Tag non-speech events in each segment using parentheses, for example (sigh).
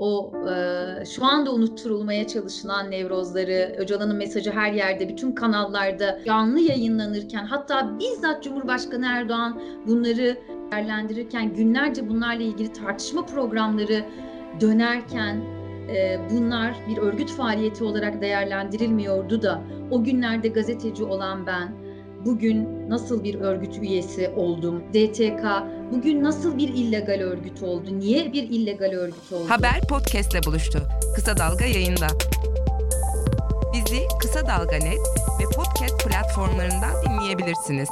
o e, şu anda unutturulmaya çalışılan nevrozları, Öcalan'ın mesajı her yerde, bütün kanallarda canlı yayınlanırken hatta bizzat Cumhurbaşkanı Erdoğan bunları değerlendirirken günlerce bunlarla ilgili tartışma programları dönerken e, bunlar bir örgüt faaliyeti olarak değerlendirilmiyordu da. O günlerde gazeteci olan ben bugün nasıl bir örgüt üyesi oldum? DTK bugün nasıl bir illegal örgüt oldu? Niye bir illegal örgüt oldu? Haber podcastle buluştu. Kısa Dalga yayında. Bizi Kısa Dalga Net ve podcast platformlarından dinleyebilirsiniz.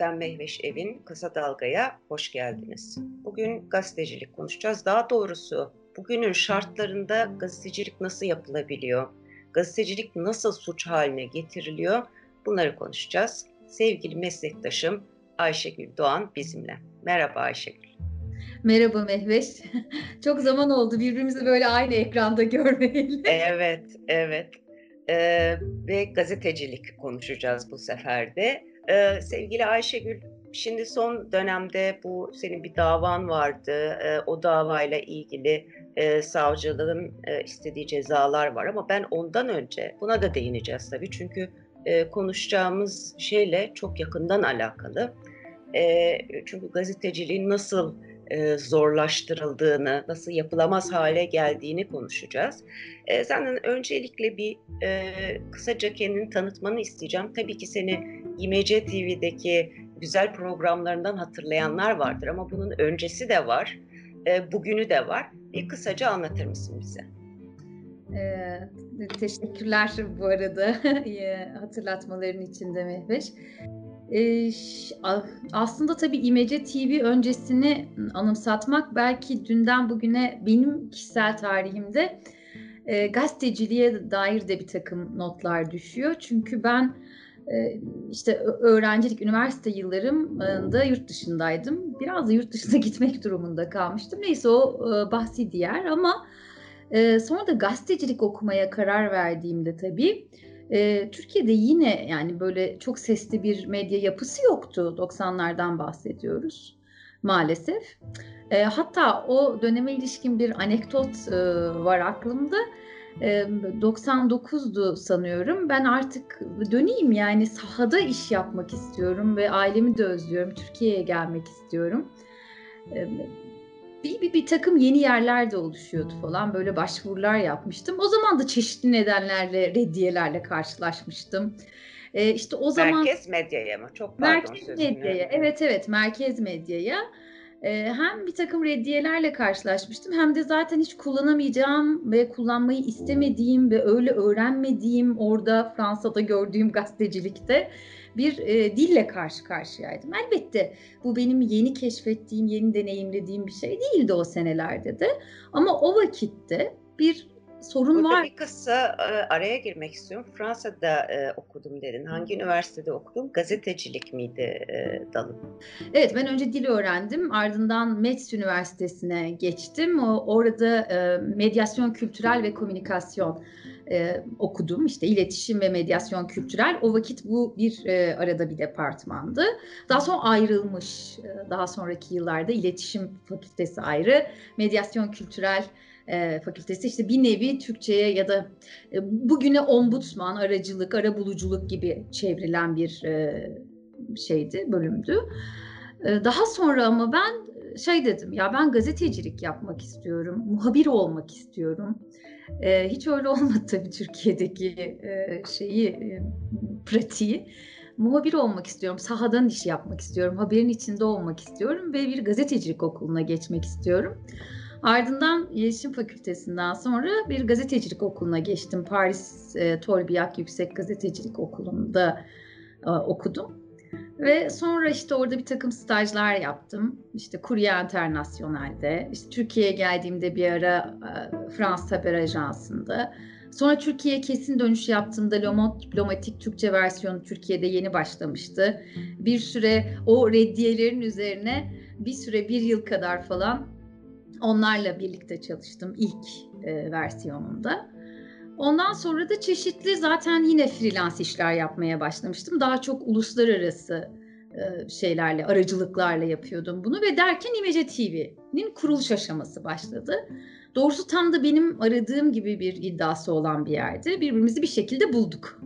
Ben Mehveş Evin Kısa Dalga'ya hoş geldiniz. Bugün gazetecilik konuşacağız. Daha doğrusu bugünün şartlarında gazetecilik nasıl yapılabiliyor? Gazetecilik nasıl suç haline getiriliyor bunları konuşacağız. Sevgili meslektaşım Ayşegül Doğan bizimle. Merhaba Ayşegül. Merhaba Mehveş. (laughs) Çok zaman oldu birbirimizi böyle aynı ekranda görmeyeli. (laughs) Evet, evet. Ee, ve gazetecilik konuşacağız bu sefer de. Ee, sevgili Ayşegül, şimdi son dönemde bu senin bir davan vardı. Ee, o davayla ilgili e, savcılığın e, istediği cezalar var ama ben ondan önce buna da değineceğiz tabii çünkü e, konuşacağımız şeyle çok yakından alakalı. E, çünkü gazeteciliğin nasıl e, zorlaştırıldığını, nasıl yapılamaz hale geldiğini konuşacağız. E, senden öncelikle bir e, kısaca kendini tanıtmanı isteyeceğim. Tabii ki seni İMC TV'deki güzel programlarından hatırlayanlar vardır ama bunun öncesi de var, e, bugünü de var. Bir kısaca anlatır mısın bize? Ee, teşekkürler bu arada (laughs) hatırlatmaların için de Mehveş. Ee, aslında tabii İmece TV öncesini anımsatmak belki dünden bugüne benim kişisel tarihimde e, gazeteciliğe dair de bir takım notlar düşüyor. Çünkü ben işte öğrencilik, üniversite yıllarımda yurt dışındaydım. Biraz da yurt dışına (laughs) gitmek durumunda kalmıştım. Neyse o e, bahsi diğer ama e, sonra da gazetecilik okumaya karar verdiğimde tabii Türkiye'de yine yani böyle çok sesli bir medya yapısı yoktu. 90'lardan bahsediyoruz maalesef. Hatta o döneme ilişkin bir anekdot var aklımda. 99'du sanıyorum. Ben artık döneyim yani sahada iş yapmak istiyorum ve ailemi de özlüyorum. Türkiye'ye gelmek istiyorum. Bir, bir, bir takım yeni yerler de oluşuyordu falan. Böyle başvurular yapmıştım. O zaman da çeşitli nedenlerle, reddiyelerle karşılaşmıştım. Ee, işte o zaman merkez medyaya mı? Çok pardon merkez medyaya. Evet evet merkez medyaya hem bir takım reddiyelerle karşılaşmıştım hem de zaten hiç kullanamayacağım ve kullanmayı istemediğim ve öyle öğrenmediğim orada Fransa'da gördüğüm gazetecilikte bir e, dille karşı karşıyaydım. Elbette bu benim yeni keşfettiğim, yeni deneyimlediğim bir şey değildi o senelerde de. Ama o vakitte bir sorun Burada var. bir kısa araya girmek istiyorum. Fransa'da e, okudum dedin. Hangi üniversitede okudun? Gazetecilik miydi e, dalın? Evet ben önce dil öğrendim. Ardından Metz Üniversitesi'ne geçtim. O, orada e, medyasyon kültürel ve komünikasyon e, okudum. İşte iletişim ve medyasyon kültürel. O vakit bu bir e, arada bir departmandı. Daha sonra ayrılmış. E, daha sonraki yıllarda iletişim fakültesi ayrı, medyasyon kültürel e, fakültesi işte bir nevi Türkçe'ye ya da e, bugüne ombudsman, aracılık, arabuluculuk gibi çevrilen bir e, şeydi, bölümdü. E, daha sonra ama ben şey dedim ya ben gazetecilik yapmak istiyorum, muhabir olmak istiyorum. E, hiç öyle (laughs) olmadı tabii Türkiye'deki e, şeyi, e, pratiği. Muhabir olmak istiyorum, sahadan iş yapmak istiyorum, haberin içinde olmak istiyorum ve bir gazetecilik okuluna geçmek istiyorum. Ardından İletişim Fakültesinden sonra bir gazetecilik okuluna geçtim. Paris e, Tolbiac Yüksek Gazetecilik Okulu'nda e, okudum. Ve sonra işte orada bir takım stajlar yaptım. İşte Kurye Internasyonel'de, işte Türkiye'ye geldiğimde bir ara e, Fransız Haber Ajansı'nda. Sonra Türkiye'ye kesin dönüş yaptığımda Lomot Diplomatik Türkçe versiyonu Türkiye'de yeni başlamıştı. Bir süre o reddiyelerin üzerine bir süre bir yıl kadar falan Onlarla birlikte çalıştım ilk e, versiyonunda. Ondan sonra da çeşitli zaten yine freelance işler yapmaya başlamıştım. Daha çok uluslararası e, şeylerle, aracılıklarla yapıyordum bunu ve derken İmece TV'nin kuruluş aşaması başladı. Doğrusu tam da benim aradığım gibi bir iddiası olan bir yerde. Birbirimizi bir şekilde bulduk.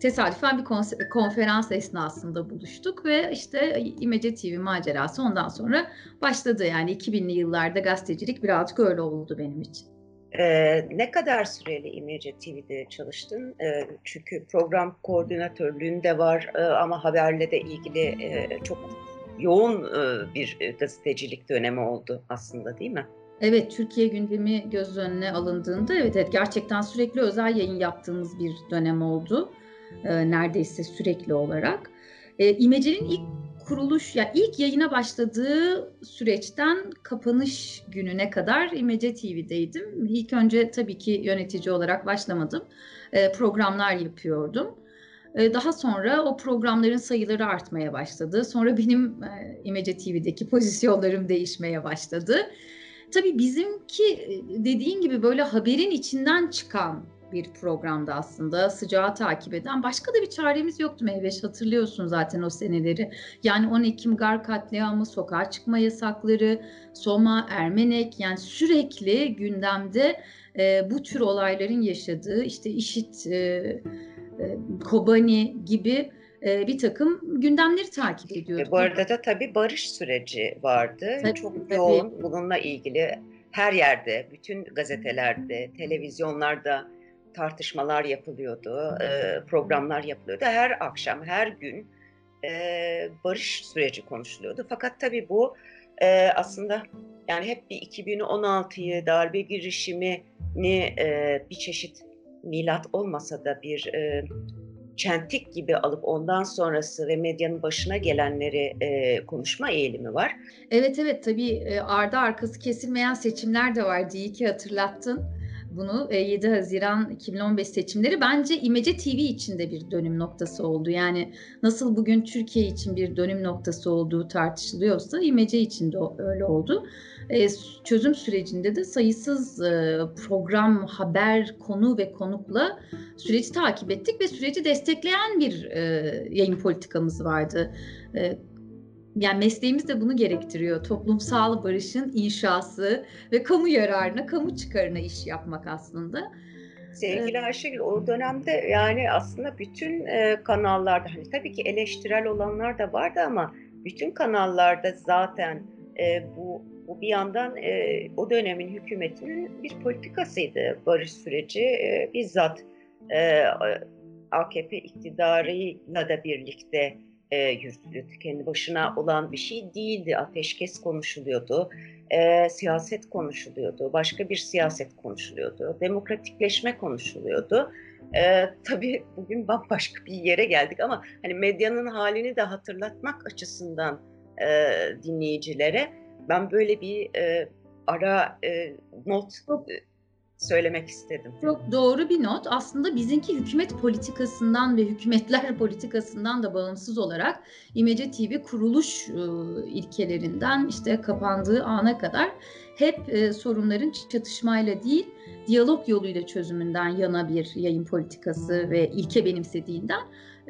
Tesadüfen bir konferans esnasında buluştuk ve işte İmece TV macerası ondan sonra başladı. Yani 2000'li yıllarda gazetecilik birazcık öyle oldu benim için. Ee, ne kadar süreli İmece TV'de çalıştın? Ee, çünkü program koordinatörlüğünde var e, ama haberle de ilgili e, çok yoğun e, bir gazetecilik dönemi oldu aslında değil mi? Evet, Türkiye gündemi göz önüne alındığında evet, evet gerçekten sürekli özel yayın yaptığımız bir dönem oldu. Ee, neredeyse sürekli olarak. Ee, İmece'nin ilk kuruluş, ya yani ilk yayına başladığı süreçten kapanış gününe kadar İmece TV'deydim. İlk önce tabii ki yönetici olarak başlamadım. Ee, programlar yapıyordum. Ee, daha sonra o programların sayıları artmaya başladı. Sonra benim e, İmece TV'deki (laughs) pozisyonlarım değişmeye başladı. Tabii bizimki e, dediğin gibi böyle haberin içinden çıkan bir programda aslında sıcağı takip eden. Başka da bir çaremiz yoktu Meyveş hatırlıyorsun zaten o seneleri. Yani 10 Ekim Gar katliamı, sokağa çıkma yasakları, Soma, Ermenek yani sürekli gündemde e, bu tür olayların yaşadığı işte işit, e, e, Kobani gibi e, bir takım gündemleri takip ediyorduk. E, bu arada da tabii barış süreci vardı. Tabii, Çok tabii. yoğun bununla ilgili her yerde, bütün gazetelerde, televizyonlarda tartışmalar yapılıyordu, e, programlar yapılıyordu. Her akşam, her gün e, barış süreci konuşuluyordu. Fakat tabii bu e, aslında yani hep bir 2016'yı darbe girişimini e, bir çeşit milat olmasa da bir e, çentik gibi alıp ondan sonrası ve medyanın başına gelenleri e, konuşma eğilimi var. Evet evet tabii ardı arkası kesilmeyen seçimler de vardı. İyi ki hatırlattın bunu 7 e, Haziran 2015 seçimleri bence İmece TV için de bir dönüm noktası oldu. Yani nasıl bugün Türkiye için bir dönüm noktası olduğu tartışılıyorsa İmece için de öyle oldu. E, çözüm sürecinde de sayısız e, program, haber, konu ve konukla süreci takip ettik ve süreci destekleyen bir yayın politikamız vardı yani mesleğimiz de bunu gerektiriyor. Toplumsal barışın inşası ve kamu yararına, kamu çıkarına iş yapmak aslında. Sevgili Ayşegül o dönemde yani aslında bütün e, kanallarda hani tabii ki eleştirel olanlar da vardı ama bütün kanallarda zaten e, bu bu bir yandan e, o dönemin hükümetinin bir politikasıydı barış süreci e, bizzat e, AKP iktidarıyla da birlikte e, yürütülüyordu. Kendi başına olan bir şey değildi. Ateşkes konuşuluyordu, e, siyaset konuşuluyordu, başka bir siyaset konuşuluyordu, demokratikleşme konuşuluyordu. E, tabii bugün bambaşka bir yere geldik ama hani medyanın halini de hatırlatmak açısından e, dinleyicilere ben böyle bir e, ara e, not e, söylemek istedim. Çok doğru bir not. Aslında bizimki hükümet politikasından ve hükümetler (laughs) politikasından da bağımsız olarak İmece TV kuruluş e, ilkelerinden işte kapandığı ana kadar hep e, sorunların çatışmayla değil diyalog yoluyla çözümünden yana bir yayın politikası ve ilke benimsediğinden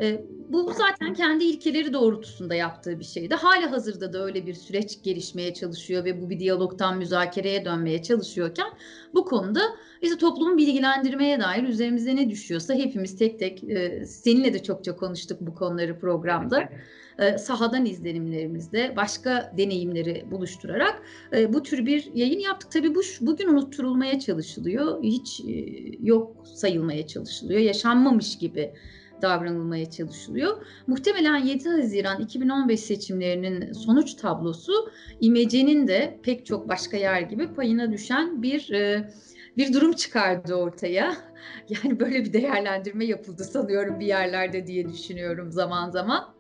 e, bu zaten kendi ilkeleri doğrultusunda yaptığı bir şeydi. Hala hazırda da öyle bir süreç gelişmeye çalışıyor ve bu bir diyalogtan müzakereye dönmeye çalışıyorken bu konuda işte toplumu bilgilendirmeye dair üzerimize ne düşüyorsa hepimiz tek tek e, seninle de çokça konuştuk bu konuları programda. E, sahadan izlenimlerimizde başka deneyimleri buluşturarak e, bu tür bir yayın yaptık. Tabii bu bugün unutturulmaya çalışılıyor. Hiç e, yok sayılmaya çalışılıyor. Yaşanmamış gibi davranılmaya çalışılıyor. Muhtemelen 7 Haziran 2015 seçimlerinin sonuç tablosu İmece'nin de pek çok başka yer gibi payına düşen bir e, bir durum çıkardı ortaya. (laughs) Yani böyle bir değerlendirme yapıldı sanıyorum bir yerlerde diye düşünüyorum zaman zaman.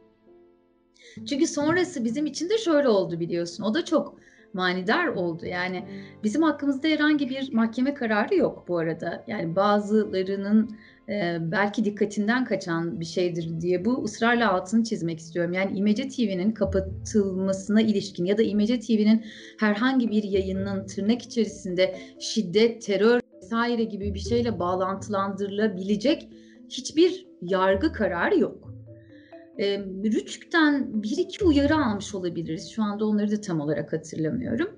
Çünkü sonrası bizim için de şöyle oldu biliyorsun. O da çok manidar oldu. Yani bizim hakkımızda herhangi bir mahkeme kararı yok bu arada. Yani bazılarının e, belki dikkatinden kaçan bir şeydir diye bu ısrarla altını çizmek istiyorum. Yani İmece TV'nin kapatılmasına ilişkin ya da İmece TV'nin herhangi bir yayının tırnak içerisinde şiddet, terör vesaire gibi bir şeyle bağlantılandırılabilecek hiçbir yargı kararı yok. E, Rütük'ten bir iki uyarı almış olabiliriz. Şu anda onları da tam olarak hatırlamıyorum.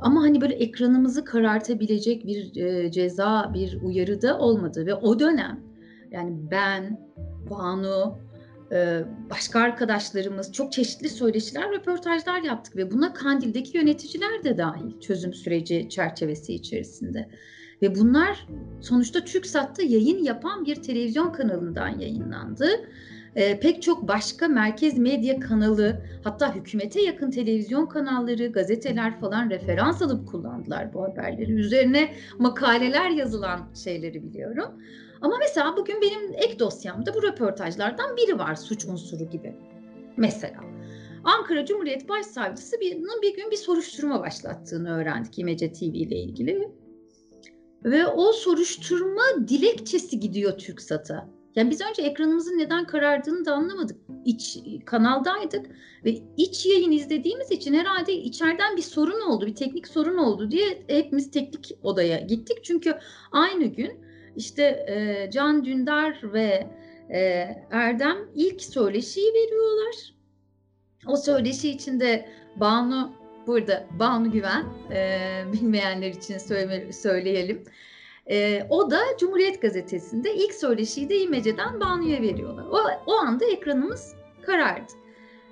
Ama hani böyle ekranımızı karartabilecek bir e, ceza, bir uyarı da olmadı. Ve o dönem yani ben, Banu, başka arkadaşlarımız çok çeşitli söyleşiler, röportajlar yaptık ve buna Kandil'deki yöneticiler de dahil çözüm süreci çerçevesi içerisinde. Ve bunlar sonuçta TürkSat'ta yayın yapan bir televizyon kanalından yayınlandı. E, pek çok başka merkez medya kanalı, hatta hükümete yakın televizyon kanalları, gazeteler falan referans alıp kullandılar bu haberleri. Üzerine makaleler yazılan şeyleri biliyorum. Ama mesela bugün benim ek dosyamda bu röportajlardan biri var suç unsuru gibi. Mesela. Ankara Cumhuriyet Başsavcısı bir, bir gün bir soruşturma başlattığını öğrendik İmece TV ile ilgili. Ve o soruşturma dilekçesi gidiyor TürkSat'a. Yani biz önce ekranımızın neden karardığını da anlamadık. İç kanaldaydık ve iç yayın izlediğimiz için herhalde içeriden bir sorun oldu, bir teknik sorun oldu diye hepimiz teknik odaya gittik. Çünkü aynı gün işte e, Can Dündar ve e, Erdem ilk söyleşiyi veriyorlar. O söyleşi içinde Banu burada Banu Güven e, bilmeyenler için söyle, söyleyelim. E, o da Cumhuriyet Gazetesi'nde ilk söyleşiyi de İmece'den Banu'ya veriyorlar. O, o anda ekranımız karardı.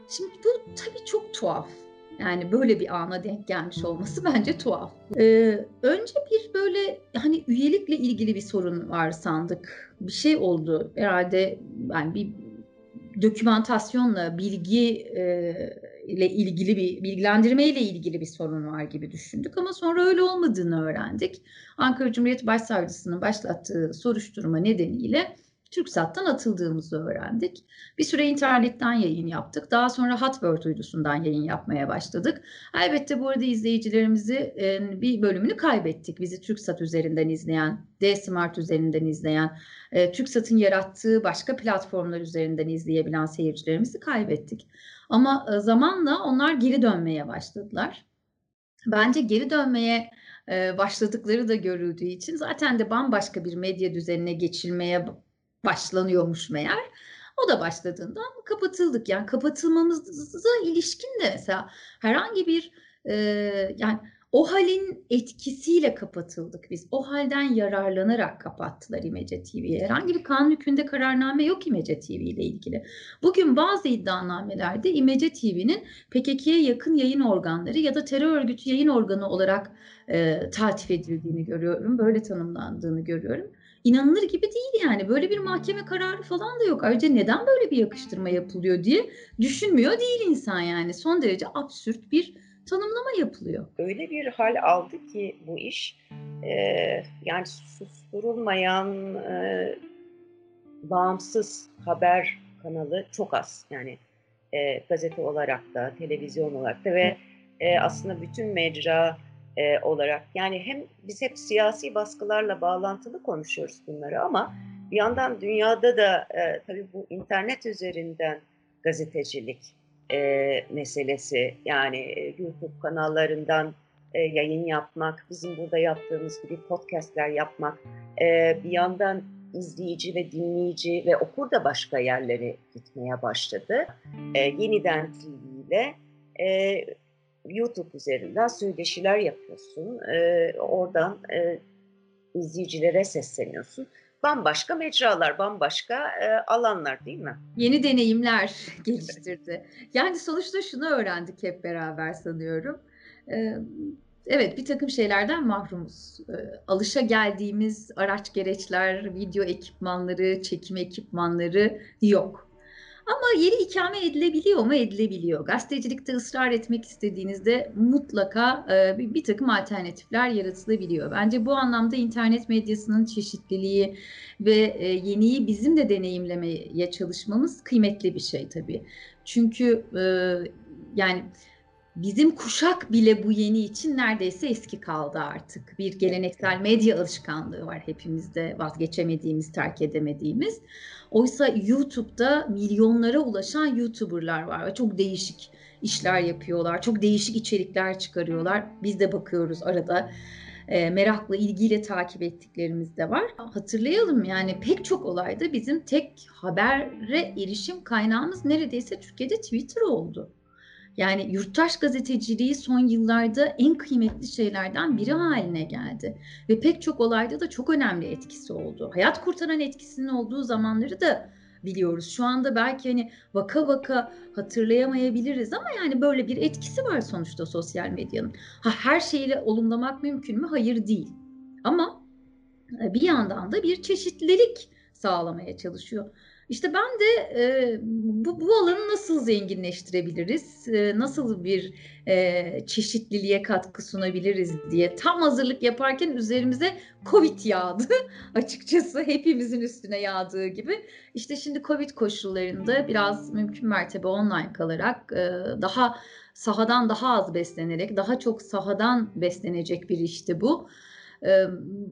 Şimdi bu tabii çok tuhaf. Yani böyle bir ana denk gelmiş olması (laughs) bence tuhaf. Ee, önce bir böyle hani üyelikle ilgili bir sorun var sandık. Bir şey oldu herhalde yani bir dokümantasyonla bilgi e, ile ilgili bir bilgilendirme ile ilgili bir sorun var gibi düşündük ama sonra öyle olmadığını öğrendik. Ankara Cumhuriyet Başsavcısının başlattığı soruşturma nedeniyle TürkSat'tan atıldığımızı öğrendik. Bir süre internetten yayın yaptık. Daha sonra Hotbird uydusundan yayın yapmaya başladık. Elbette bu arada izleyicilerimizi e, bir bölümünü kaybettik. Bizi TürkSat üzerinden izleyen, D-Smart üzerinden izleyen, e, TürkSat'ın yarattığı başka platformlar üzerinden izleyebilen seyircilerimizi kaybettik. Ama e, zamanla onlar geri dönmeye başladılar. Bence geri dönmeye başladıkları da görüldüğü için zaten de bambaşka bir medya düzenine geçilmeye başlanıyormuş meğer. O da başladığından kapatıldık. Yani kapatılmamıza ilişkin de mesela herhangi bir e, yani o halin etkisiyle kapatıldık biz. O halden yararlanarak kapattılar İmece TV'ye. Herhangi bir kanun hükmünde kararname yok İmece TV ile ilgili. Bugün bazı iddianamelerde İmece TV'nin PKK'ye yakın yayın organları ya da terör örgütü yayın organı olarak e, tatif edildiğini görüyorum. Böyle tanımlandığını görüyorum inanılır gibi değil yani. Böyle bir mahkeme kararı falan da yok. Ayrıca neden böyle bir yakıştırma yapılıyor diye düşünmüyor değil insan yani. Son derece absürt bir tanımlama yapılıyor. Öyle bir hal aldı ki bu iş e, yani susturulmayan e, bağımsız haber kanalı çok az. Yani e, gazete olarak da, televizyon olarak da ve e, aslında bütün mecra e, olarak. Yani hem biz hep siyasi baskılarla bağlantılı konuşuyoruz bunları ama bir yandan dünyada da e, tabii bu internet üzerinden gazetecilik e, meselesi yani e, YouTube kanallarından e, yayın yapmak, bizim burada yaptığımız gibi podcastler yapmak, e, bir yandan izleyici ve dinleyici ve okur da başka yerlere gitmeye başladı. E, yeniden TV ile e, YouTube üzerinden söyleşiler yapıyorsun. E, oradan e, izleyicilere sesleniyorsun. Bambaşka mecralar, bambaşka e, alanlar değil mi? Yeni deneyimler (laughs) geliştirdi. Yani sonuçta şunu öğrendik hep beraber sanıyorum. E, evet bir takım şeylerden mahrumuz. E, alışa geldiğimiz araç gereçler, video ekipmanları, çekim ekipmanları yok. Ama yeri ikame edilebiliyor mu? Edilebiliyor. Gazetecilikte ısrar etmek istediğinizde mutlaka e, bir, bir takım alternatifler yaratılabiliyor. Bence bu anlamda internet medyasının çeşitliliği ve e, yeniyi bizim de deneyimlemeye çalışmamız kıymetli bir şey tabii. Çünkü e, yani bizim kuşak bile bu yeni için neredeyse eski kaldı artık. Bir geleneksel medya alışkanlığı var hepimizde vazgeçemediğimiz, terk edemediğimiz. Oysa YouTube'da milyonlara ulaşan YouTuber'lar var ve çok değişik işler yapıyorlar. Çok değişik içerikler çıkarıyorlar. Biz de bakıyoruz arada. e, merakla, ilgiyle takip ettiklerimiz de var. Hatırlayalım yani pek çok olayda bizim tek habere erişim kaynağımız neredeyse Türkiye'de Twitter oldu. Yani yurttaş gazeteciliği son yıllarda en kıymetli şeylerden biri haline geldi. Ve pek çok olayda da çok önemli etkisi oldu. Hayat kurtaran etkisinin olduğu zamanları da biliyoruz. Şu anda belki hani vaka vaka hatırlayamayabiliriz ama yani böyle bir etkisi var sonuçta sosyal medyanın. Ha her şeyle olumlamak mümkün mü? Hayır değil. Ama e, bir yandan da bir çeşitlilik sağlamaya çalışıyor. İşte ben de e, bu, bu alanı nasıl zenginleştirebiliriz, e, nasıl bir e, çeşitliliğe katkı sunabiliriz diye tam hazırlık yaparken üzerimize Covid yağdı (laughs) açıkçası hepimizin üstüne yağdığı gibi. İşte şimdi Covid koşullarında biraz mümkün mertebe online kalarak e, daha sahadan daha az beslenerek daha çok sahadan beslenecek bir işti bu.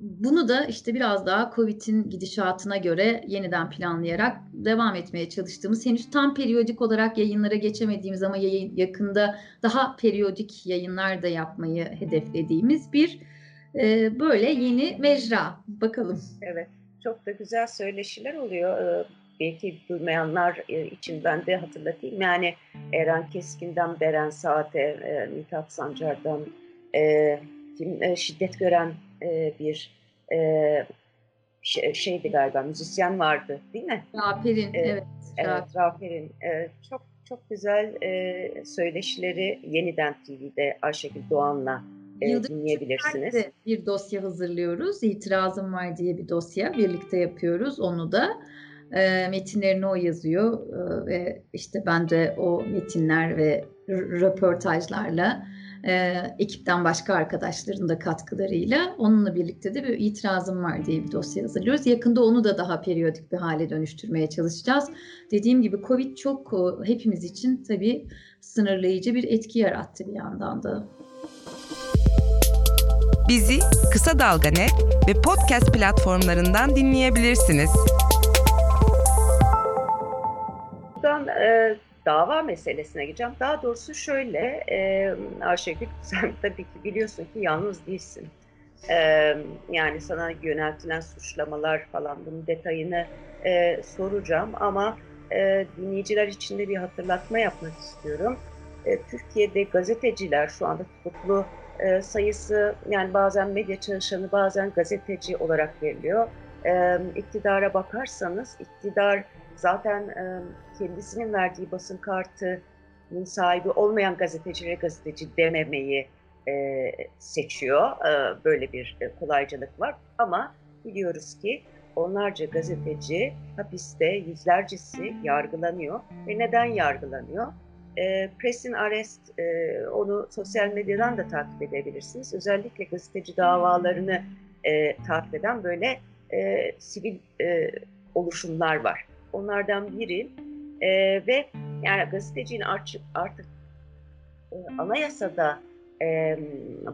Bunu da işte biraz daha Covid'in gidişatına göre yeniden planlayarak devam etmeye çalıştığımız henüz tam periyodik olarak yayınlara geçemediğimiz ama yayın, yakında daha periyodik yayınlar da yapmayı hedeflediğimiz bir böyle yeni mecra. Bakalım. Evet. Çok da güzel söyleşiler oluyor. belki duymayanlar için ben de hatırlatayım. Yani Eren Keskin'den Beren Saat'e, e, Mithat Sancar'dan şiddet gören e, bir e, şey, şeydi galiba müzisyen vardı değil mi? Rafer'in e, evet. Evet Rafer'in e, çok çok güzel e, söyleşileri yeniden TV'de Ayşegül Doğan'la e, dinleyebilirsiniz. Bir dosya hazırlıyoruz. İtirazım var diye bir dosya birlikte yapıyoruz onu da. E, metinlerini o yazıyor e, ve işte ben de o metinler ve röportajlarla e, ekipten başka arkadaşların da katkılarıyla onunla birlikte de bir itirazım var diye bir dosya hazırlıyoruz. Yakında onu da daha periyodik bir hale dönüştürmeye çalışacağız. Dediğim gibi Covid çok hepimiz için tabii sınırlayıcı bir etki yarattı bir yandan da. Bizi Kısa Dalga Net ve podcast platformlarından dinleyebilirsiniz. Buradan e, dava meselesine gireceğim. Daha doğrusu şöyle e, Ayşegül (laughs) sen tabii ki biliyorsun ki yalnız değilsin. E, yani sana yöneltilen suçlamalar falan bunun detayını e, soracağım ama e, dinleyiciler için de bir hatırlatma yapmak istiyorum. E, Türkiye'de gazeteciler şu anda tutuklu e, sayısı yani bazen medya çalışanı bazen gazeteci olarak veriliyor. E, iktidara bakarsanız iktidar zaten e, kendisinin verdiği basın kartının sahibi olmayan gazetecilere gazeteci dememeyi e, seçiyor. E, böyle bir e, kolaycılık var ama biliyoruz ki onlarca gazeteci hapiste yüzlercesi yargılanıyor ve neden yargılanıyor? E, Press'in Arrest, e, onu sosyal medyadan da takip edebilirsiniz. Özellikle gazeteci davalarını e, takip eden böyle e, sivil e, oluşumlar var. Onlardan biri e, ve yani gazetecinin artık, artık e, anayasada e,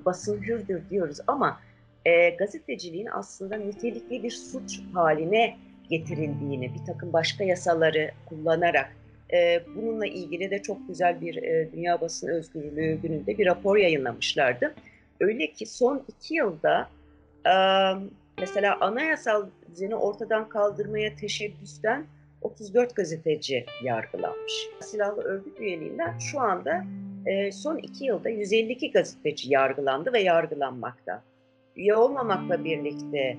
basın hürdür diyoruz ama e, gazeteciliğin aslında nitelikli bir suç haline getirildiğini bir takım başka yasaları kullanarak e, bununla ilgili de çok güzel bir e, Dünya Basın Özgürlüğü gününde bir rapor yayınlamışlardı. Öyle ki son iki yılda e, mesela anayasal düzeni ortadan kaldırmaya teşebbüsten 34 gazeteci yargılanmış. Silahlı örgüt üyeliğinden şu anda e, son iki yılda 152 gazeteci yargılandı ve yargılanmakta. Üye olmamakla birlikte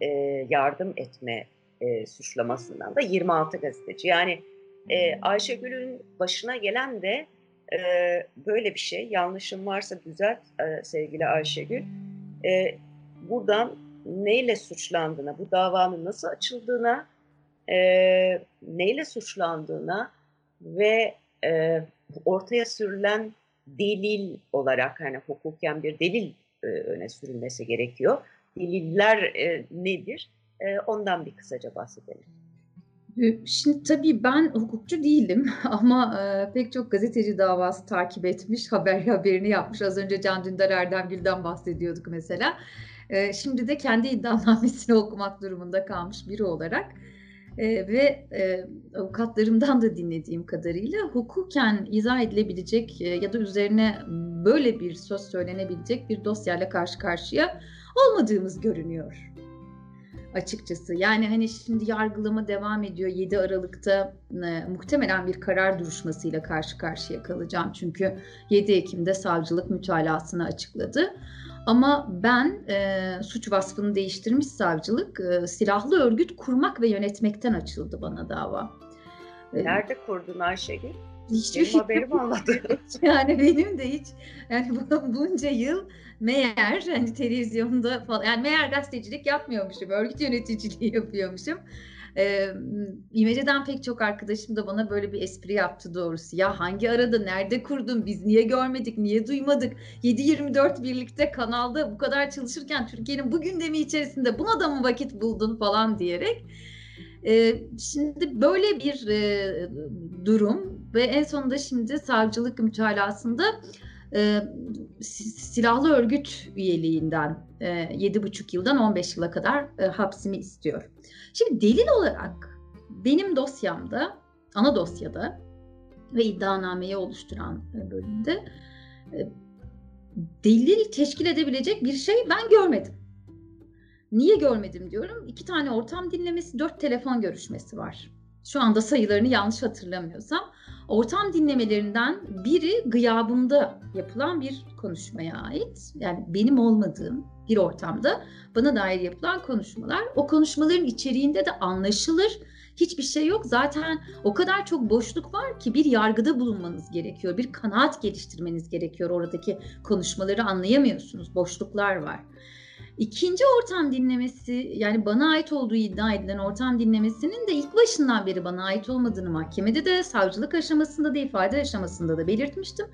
e, yardım etme e, suçlamasından da 26 gazeteci. Yani Ayşegül'ün başına gelen de böyle bir şey. Yanlışım varsa düzelt sevgili Ayşegül. Buradan neyle suçlandığına, bu davanın nasıl açıldığına e, neyle suçlandığına ve e, ortaya sürülen delil olarak hani hukuken bir delil e, öne sürülmesi gerekiyor. Deliller e, nedir? E, ondan bir kısaca bahsedelim. Şimdi tabii ben hukukçu değilim (laughs) ama e, pek çok gazeteci davası takip etmiş, haber haberini yapmış. Az önce Can Dündar Erdemgül'den bahsediyorduk mesela. E, şimdi de kendi iddianamesini (laughs) okumak durumunda kalmış biri olarak E, ve e, avukatlarımdan da dinlediğim kadarıyla hukuken izah edilebilecek e, ya da üzerine böyle bir söz söylenebilecek bir dosyayla karşı karşıya olmadığımız görünüyor açıkçası. Yani hani şimdi yargılama devam ediyor. 7 Aralık'ta e, muhtemelen bir karar duruşmasıyla karşı karşıya kalacağım. Çünkü 7 Ekim'de savcılık mütalasını açıkladı. Ama ben e, suç vasfını değiştirmiş savcılık e, silahlı örgüt kurmak ve yönetmekten açıldı bana dava. E, Nerede kurdun Ayşegül? Hiçbir benim haberim olmadı. (laughs) yani benim de hiç yani bunca yıl meğer hani televizyonda falan yani meğer gazetecilik yapmıyormuşum, örgüt yöneticiliği yapıyormuşum. Ee, İmece'den pek çok arkadaşım da bana böyle bir espri yaptı doğrusu. Ya hangi arada, nerede kurdun, biz niye görmedik, niye duymadık? 7-24 birlikte kanalda bu kadar çalışırken Türkiye'nin bu gündemi içerisinde buna da mı vakit buldun falan diyerek. Ee, şimdi böyle bir e, durum ve en sonunda şimdi savcılık mütalasında e, silahlı örgüt üyeliğinden e, 7,5 yıldan 15 yıla kadar e, hapsimi istiyor. Şimdi delil olarak benim dosyamda, ana dosyada ve iddianameyi oluşturan e, bölümde e, delil teşkil edebilecek bir şey ben görmedim. Niye görmedim diyorum. İki tane ortam dinlemesi, dört telefon görüşmesi var. Şu anda sayılarını yanlış hatırlamıyorsam. Ortam dinlemelerinden biri gıyabımda yapılan bir konuşmaya ait. Yani benim olmadığım bir ortamda bana dair yapılan konuşmalar. O konuşmaların içeriğinde de anlaşılır hiçbir şey yok. Zaten o kadar çok boşluk var ki bir yargıda bulunmanız gerekiyor. Bir kanaat geliştirmeniz gerekiyor. Oradaki konuşmaları anlayamıyorsunuz. Boşluklar var. İkinci ortam dinlemesi yani bana ait olduğu iddia edilen ortam dinlemesinin de ilk başından beri bana ait olmadığını mahkemede de savcılık aşamasında da ifade aşamasında da belirtmiştim.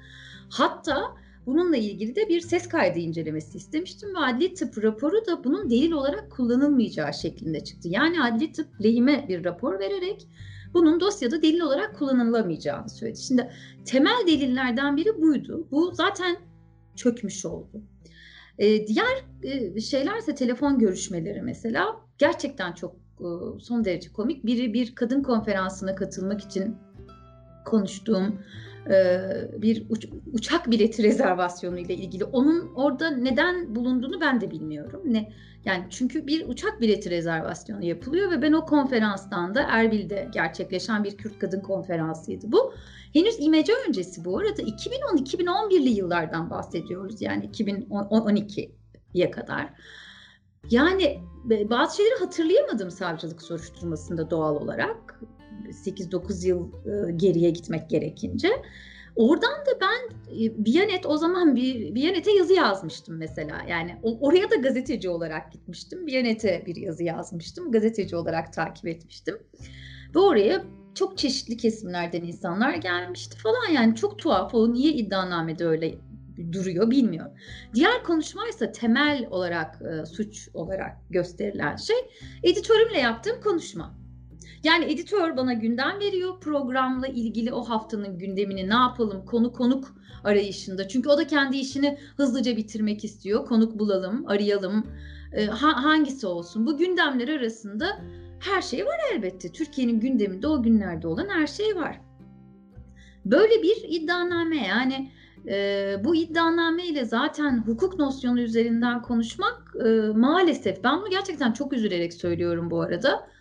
Hatta bununla ilgili de bir ses kaydı incelemesi istemiştim ve adli tıp raporu da bunun delil olarak kullanılmayacağı şeklinde çıktı. Yani adli tıp lehime bir rapor vererek bunun dosyada delil olarak kullanılamayacağını söyledi. Şimdi temel delillerden biri buydu. Bu zaten çökmüş oldu. E, diğer e, şeylerse telefon görüşmeleri mesela gerçekten çok e, son derece komik. Biri bir kadın konferansına katılmak için konuştuğum e, bir uç, uçak bileti rezervasyonu ile ilgili. Onun orada neden bulunduğunu ben de bilmiyorum. Ne yani çünkü bir uçak bileti rezervasyonu yapılıyor ve ben o konferanstan da Erbil'de gerçekleşen bir Kürt kadın konferansıydı bu. Henüz imece öncesi bu arada 2010-2011'li yıllardan bahsediyoruz yani 2012'ye kadar. Yani bazı şeyleri hatırlayamadım savcılık soruşturmasında doğal olarak. 8-9 yıl e, geriye gitmek gerekince. Oradan da ben e, Biyanet o zaman Biyanet'e yazı yazmıştım mesela. Yani oraya da gazeteci olarak gitmiştim. Biyanet'e bir yazı yazmıştım. Gazeteci olarak takip etmiştim. Ve oraya çok çeşitli kesimlerden insanlar gelmişti falan yani çok tuhaf o niye iddianamede öyle duruyor bilmiyorum. Diğer konuşmaysa temel olarak e, suç olarak gösterilen şey editörümle yaptığım konuşma. Yani editör bana gündem veriyor programla ilgili o haftanın gündemini ne yapalım konu konuk arayışında. Çünkü o da kendi işini hızlıca bitirmek istiyor. Konuk bulalım, arayalım. E, ha, hangisi olsun? Bu gündemler arasında her şey var elbette. Türkiye'nin gündeminde o günlerde olan her şey var. Böyle bir iddianame yani e, bu iddianame ile zaten hukuk nosyonu üzerinden konuşmak e, maalesef ben bunu gerçekten çok üzülerek söylüyorum bu arada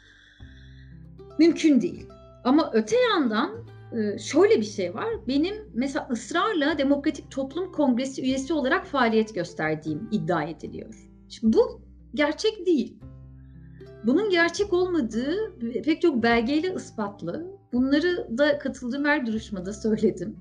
mümkün değil. Ama öte yandan e, şöyle bir şey var. Benim mesela ısrarla Demokratik Toplum Kongresi üyesi olarak faaliyet gösterdiğim iddia ediliyor. Şimdi bu gerçek değil. Bunun gerçek olmadığı pek çok belgeyle ispatlı. Bunları da katıldığım her duruşmada söyledim.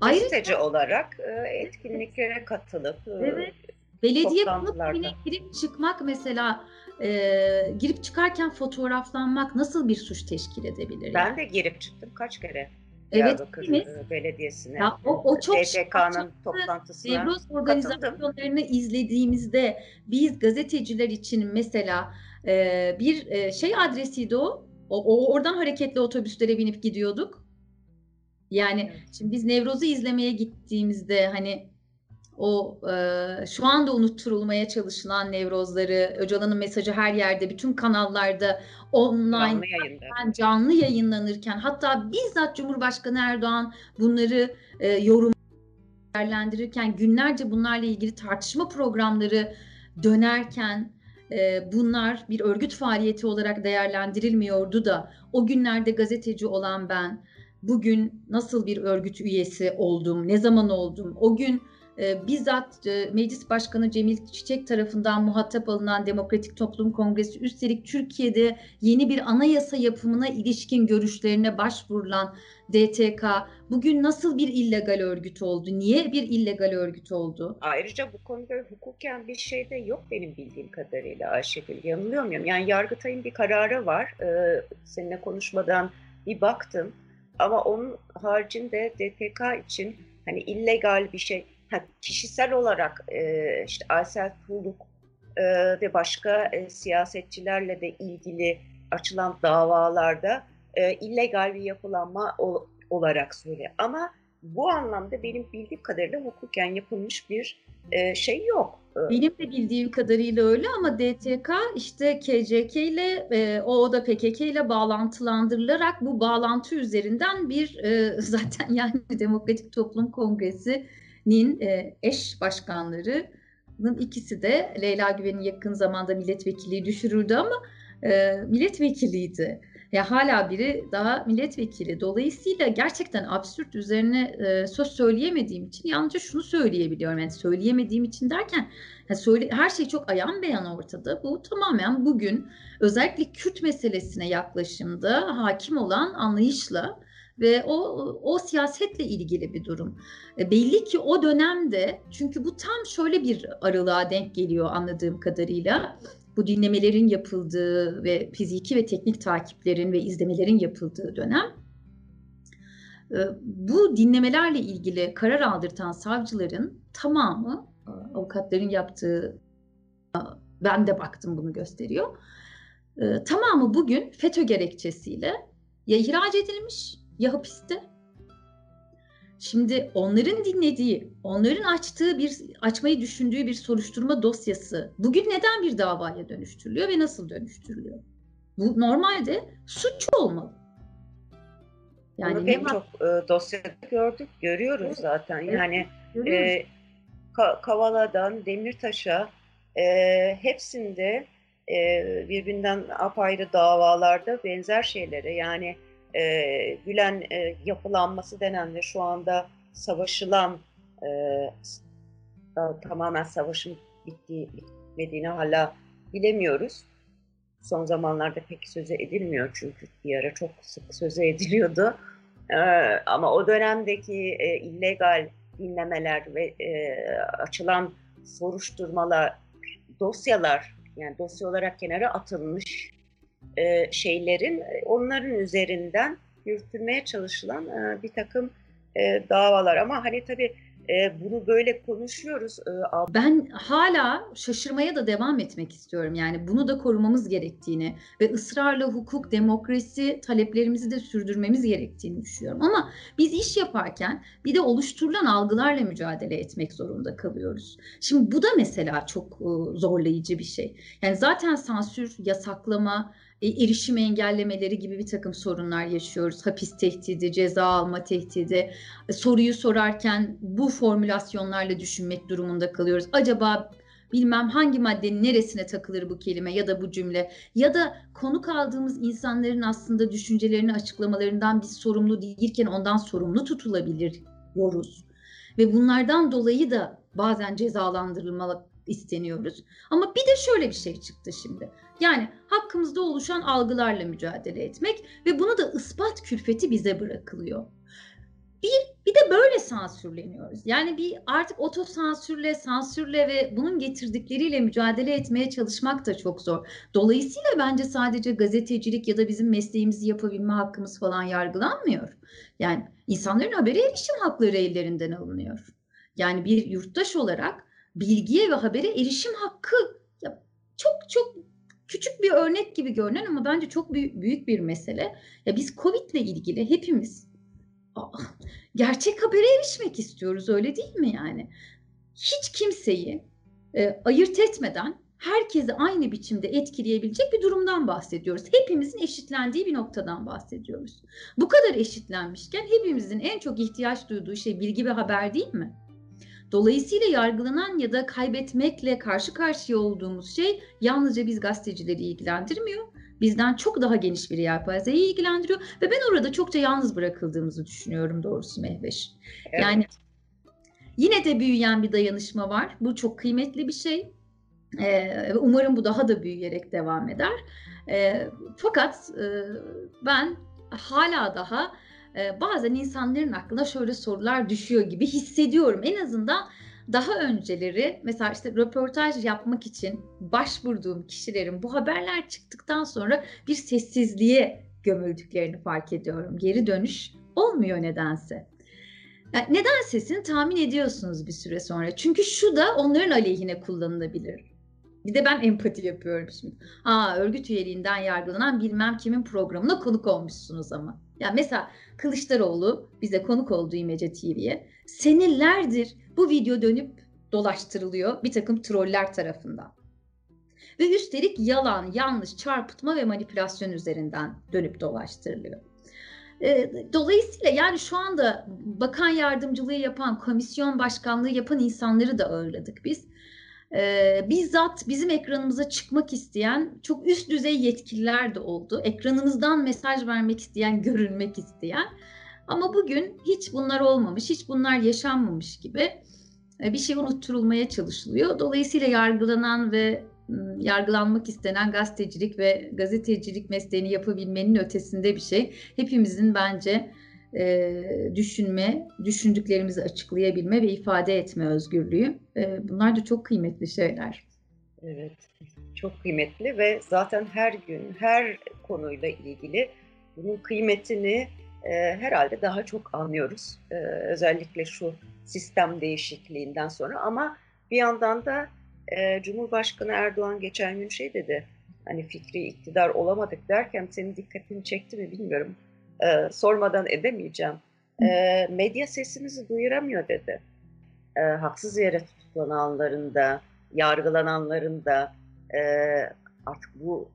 Gazeteci olarak e, etkinliklere katılıp e, evet, belediye konutine girip çıkmak mesela e, girip çıkarken fotoğraflanmak nasıl bir suç teşkil edebilir? Ben de girip çıktım kaç kere. Evet, Belediyesi'ne. Ya, o, o çok STK'nın toplantısına Nevroz organizasyonlarını izlediğimizde biz gazeteciler için mesela e, bir e, şey adresiydi o. o. O oradan hareketli otobüslere binip gidiyorduk. Yani evet. şimdi biz Nevroz'u izlemeye gittiğimizde hani o e, şu anda unutturulmaya çalışılan nevrozları, Öcalan'ın mesajı her yerde, bütün kanallarda online canlı, canlı yayınlanırken hatta bizzat Cumhurbaşkanı Erdoğan bunları e, yorum değerlendirirken günlerce bunlarla ilgili tartışma programları dönerken e, bunlar bir örgüt faaliyeti olarak değerlendirilmiyordu da o günlerde gazeteci olan ben bugün nasıl bir örgüt üyesi oldum, ne zaman oldum, o gün e, bizzat e, Meclis Başkanı Cemil Çiçek tarafından muhatap alınan Demokratik Toplum Kongresi üstelik Türkiye'de yeni bir anayasa yapımına ilişkin görüşlerine başvurulan DTK bugün nasıl bir illegal örgüt oldu? Niye bir illegal örgüt oldu? Ayrıca bu konuda hukuken bir şey de yok benim bildiğim kadarıyla Ayşegül. Yanılıyor muyum? Yani Yargıtay'ın bir kararı var. Ee, seninle konuşmadan bir baktım. Ama onun haricinde DTK için hani illegal bir şey kişisel olarak e, işte Aysel Tuğluk e, ve başka e, siyasetçilerle de ilgili açılan davalarda illegal bir yapılanma ol, olarak söylüyor. Ama bu anlamda benim bildiğim kadarıyla hukuken yapılmış bir şey yok. Benim de bildiğim kadarıyla öyle ama DTK işte KCK ile o da PKK ile bağlantılandırılarak bu bağlantı üzerinden bir (laughs) zaten yani Demokratik Toplum Kongresi nin e, eş başkanlarının ikisi de Leyla Güven'in yakın zamanda milletvekilliği düşürüldü ama e, milletvekiliydi. Ya hala biri daha milletvekili. Dolayısıyla gerçekten absürt üzerine e, söz söyleyemediğim için yalnızca şunu söyleyebiliyorum. Yani söyleyemediğim için derken yani söyle, her şey çok ayan beyan ortada. Bu tamamen bugün özellikle Kürt meselesine yaklaşımda hakim olan anlayışla ve o o siyasetle ilgili bir durum. E, belli ki o dönemde çünkü bu tam şöyle bir aralığa denk geliyor anladığım kadarıyla. Bu dinlemelerin yapıldığı ve fiziki ve teknik takiplerin ve izlemelerin yapıldığı dönem. E, bu dinlemelerle ilgili karar aldırtan savcıların tamamı e, avukatların yaptığı ben de baktım bunu gösteriyor. Tamamı bugün FETÖ gerekçesiyle ya ihraç edilmiş ya hapiste. Şimdi onların dinlediği, onların açtığı bir açmayı düşündüğü bir soruşturma dosyası bugün neden bir davaya dönüştürülüyor ve nasıl dönüştürülüyor? Bu normalde suç olmalı. Yani Bunu pek çok e, dosyada gördük, görüyoruz evet, zaten. Evet, yani e, Ka- Kavala'dan Demirtaş'a e, hepsinde e, birbirinden apayrı davalarda benzer şeylere yani e, Gülen e, yapılanması denen ve şu anda savaşılan e, tamamen savaşın bittiği, bitmediğini hala bilemiyoruz. Son zamanlarda pek söze edilmiyor çünkü bir ara çok sık söze ediliyordu. E, ama o dönemdeki e, illegal dinlemeler ve e, açılan soruşturmalar, dosyalar yani dosya olarak kenara atılmış e, şeylerin e, onların üzerinden yürütülmeye çalışılan e, bir takım davalar. Ama hani tabii bunu böyle konuşuyoruz. Ben hala şaşırmaya da devam etmek istiyorum. Yani bunu da korumamız gerektiğini ve ısrarla hukuk, demokrasi taleplerimizi de sürdürmemiz gerektiğini düşünüyorum. Ama biz iş yaparken bir de oluşturulan algılarla mücadele etmek zorunda kalıyoruz. Şimdi bu da mesela çok zorlayıcı bir şey. Yani zaten sansür, yasaklama, erişim engellemeleri gibi bir takım sorunlar yaşıyoruz. Hapis tehdidi, ceza alma tehdidi. E, soruyu sorarken bu formülasyonlarla düşünmek durumunda kalıyoruz. Acaba bilmem hangi maddenin neresine takılır bu kelime ya da bu cümle ya da konuk aldığımız insanların aslında düşüncelerini açıklamalarından biz sorumlu değilken ondan sorumlu tutulabiliyoruz. Ve bunlardan dolayı da bazen cezalandırılmalı isteniyoruz. Ama bir de şöyle bir şey çıktı şimdi. Yani hakkımızda oluşan algılarla mücadele etmek ve bunu da ispat külfeti bize bırakılıyor. Bir, bir de böyle sansürleniyoruz. Yani bir artık otosansürle, sansürle ve bunun getirdikleriyle mücadele etmeye çalışmak da çok zor. Dolayısıyla bence sadece gazetecilik ya da bizim mesleğimizi yapabilme hakkımız falan yargılanmıyor. Yani insanların habere erişim hakları ellerinden alınıyor. Yani bir yurttaş olarak bilgiye ve habere erişim hakkı çok çok küçük bir örnek gibi görünen ama bence çok büyük, büyük bir mesele. Ya biz Covid ile ilgili hepimiz gerçek habere erişmek istiyoruz öyle değil mi yani? hiç kimseyi e, ayırt etmeden herkesi aynı biçimde etkileyebilecek bir durumdan bahsediyoruz. Hepimizin eşitlendiği bir noktadan bahsediyoruz. Bu kadar eşitlenmişken hepimizin en çok ihtiyaç duyduğu şey bilgi ve haber değil mi? Dolayısıyla yargılanan ya da kaybetmekle karşı karşıya olduğumuz şey yalnızca biz gazetecileri ilgilendirmiyor. Bizden çok daha geniş bir yelpazeyi ilgilendiriyor ve ben orada çokça yalnız bırakıldığımızı düşünüyorum doğrusu Mehveş. Evet. Yani yine de büyüyen bir dayanışma var. Bu çok kıymetli bir şey. Ee, umarım bu daha da büyüyerek devam eder. Ee, fakat e, ben hala daha e, bazen insanların aklına şöyle sorular düşüyor gibi hissediyorum. En azından daha önceleri mesela işte röportaj yapmak için başvurduğum kişilerin bu haberler çıktıktan sonra bir sessizliğe gömüldüklerini fark ediyorum. Geri dönüş olmuyor nedense. Yani neden sesini tahmin ediyorsunuz bir süre sonra. Çünkü şu da onların aleyhine kullanılabilir. Bir de ben empati yapıyorum şimdi. Ha örgüt üyeliğinden yargılanan bilmem kimin programına konuk olmuşsunuz ama. Ya mesela Kılıçdaroğlu bize konuk oldu İmece TV'ye. Senelerdir bu video dönüp dolaştırılıyor bir takım troller tarafından. Ve üstelik yalan, yanlış, çarpıtma ve manipülasyon üzerinden dönüp dolaştırılıyor. Dolayısıyla yani şu anda bakan yardımcılığı yapan, komisyon başkanlığı yapan insanları da ağırladık biz e, bizzat bizim ekranımıza çıkmak isteyen çok üst düzey yetkililer de oldu. Ekranımızdan mesaj vermek isteyen, görünmek isteyen. Ama bugün hiç bunlar olmamış, hiç bunlar yaşanmamış gibi bir şey unutturulmaya çalışılıyor. Dolayısıyla yargılanan ve yargılanmak istenen gazetecilik ve gazetecilik mesleğini yapabilmenin ötesinde bir şey. Hepimizin bence e, düşünme, düşündüklerimizi açıklayabilme ve ifade etme özgürlüğü. E, bunlar da çok kıymetli şeyler. Evet, çok kıymetli ve zaten her gün, her konuyla ilgili bunun kıymetini e, herhalde daha çok anlıyoruz. E, özellikle şu sistem değişikliğinden sonra ama bir yandan da e, Cumhurbaşkanı Erdoğan geçen gün şey dedi, hani fikri iktidar olamadık derken senin dikkatini çekti mi bilmiyorum e, sormadan edemeyeceğim. E, medya sesimizi duyuramıyor dedi. E, haksız yere tutuklananların da, yargılananların da e, artık bu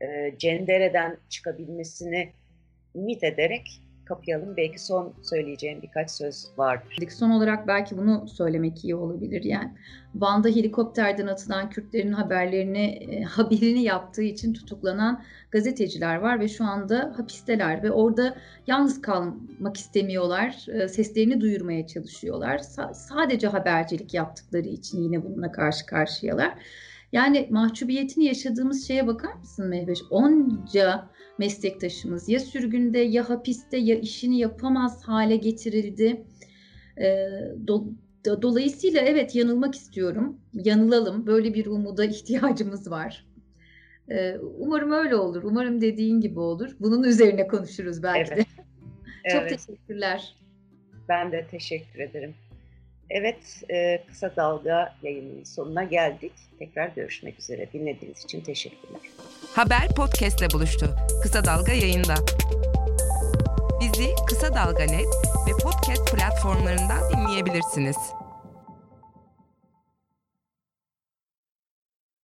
e, cendereden çıkabilmesini ümit ederek kapayalım. Belki son söyleyeceğim birkaç söz vardır. Son olarak belki bunu söylemek iyi olabilir. Yani Van'da helikopterden atılan Kürtlerin haberlerini e, haberini yaptığı için tutuklanan gazeteciler var ve şu anda hapisteler ve orada yalnız kalmak istemiyorlar. E, seslerini duyurmaya çalışıyorlar. Sa- sadece habercilik yaptıkları için yine bununla karşı karşıyalar. Yani mahcubiyetini yaşadığımız şeye bakar mısın Mehveş? Onca meslektaşımız ya sürgünde ya hapiste ya işini yapamaz hale getirildi. E, do, dolayısıyla evet yanılmak istiyorum. Yanılalım. Böyle bir umuda (laughs) ihtiyacımız var. E, umarım öyle olur. Umarım dediğin gibi olur. Bunun üzerine konuşuruz belki evet. de. (laughs) Çok evet. teşekkürler. Ben de teşekkür ederim. Evet, Kısa Dalga yayının sonuna geldik. Tekrar görüşmek üzere. Dinlediğiniz için teşekkürler. Haber podcastle buluştu. Kısa Dalga yayında. Bizi Kısa Dalga Net ve podcast platformlarından dinleyebilirsiniz.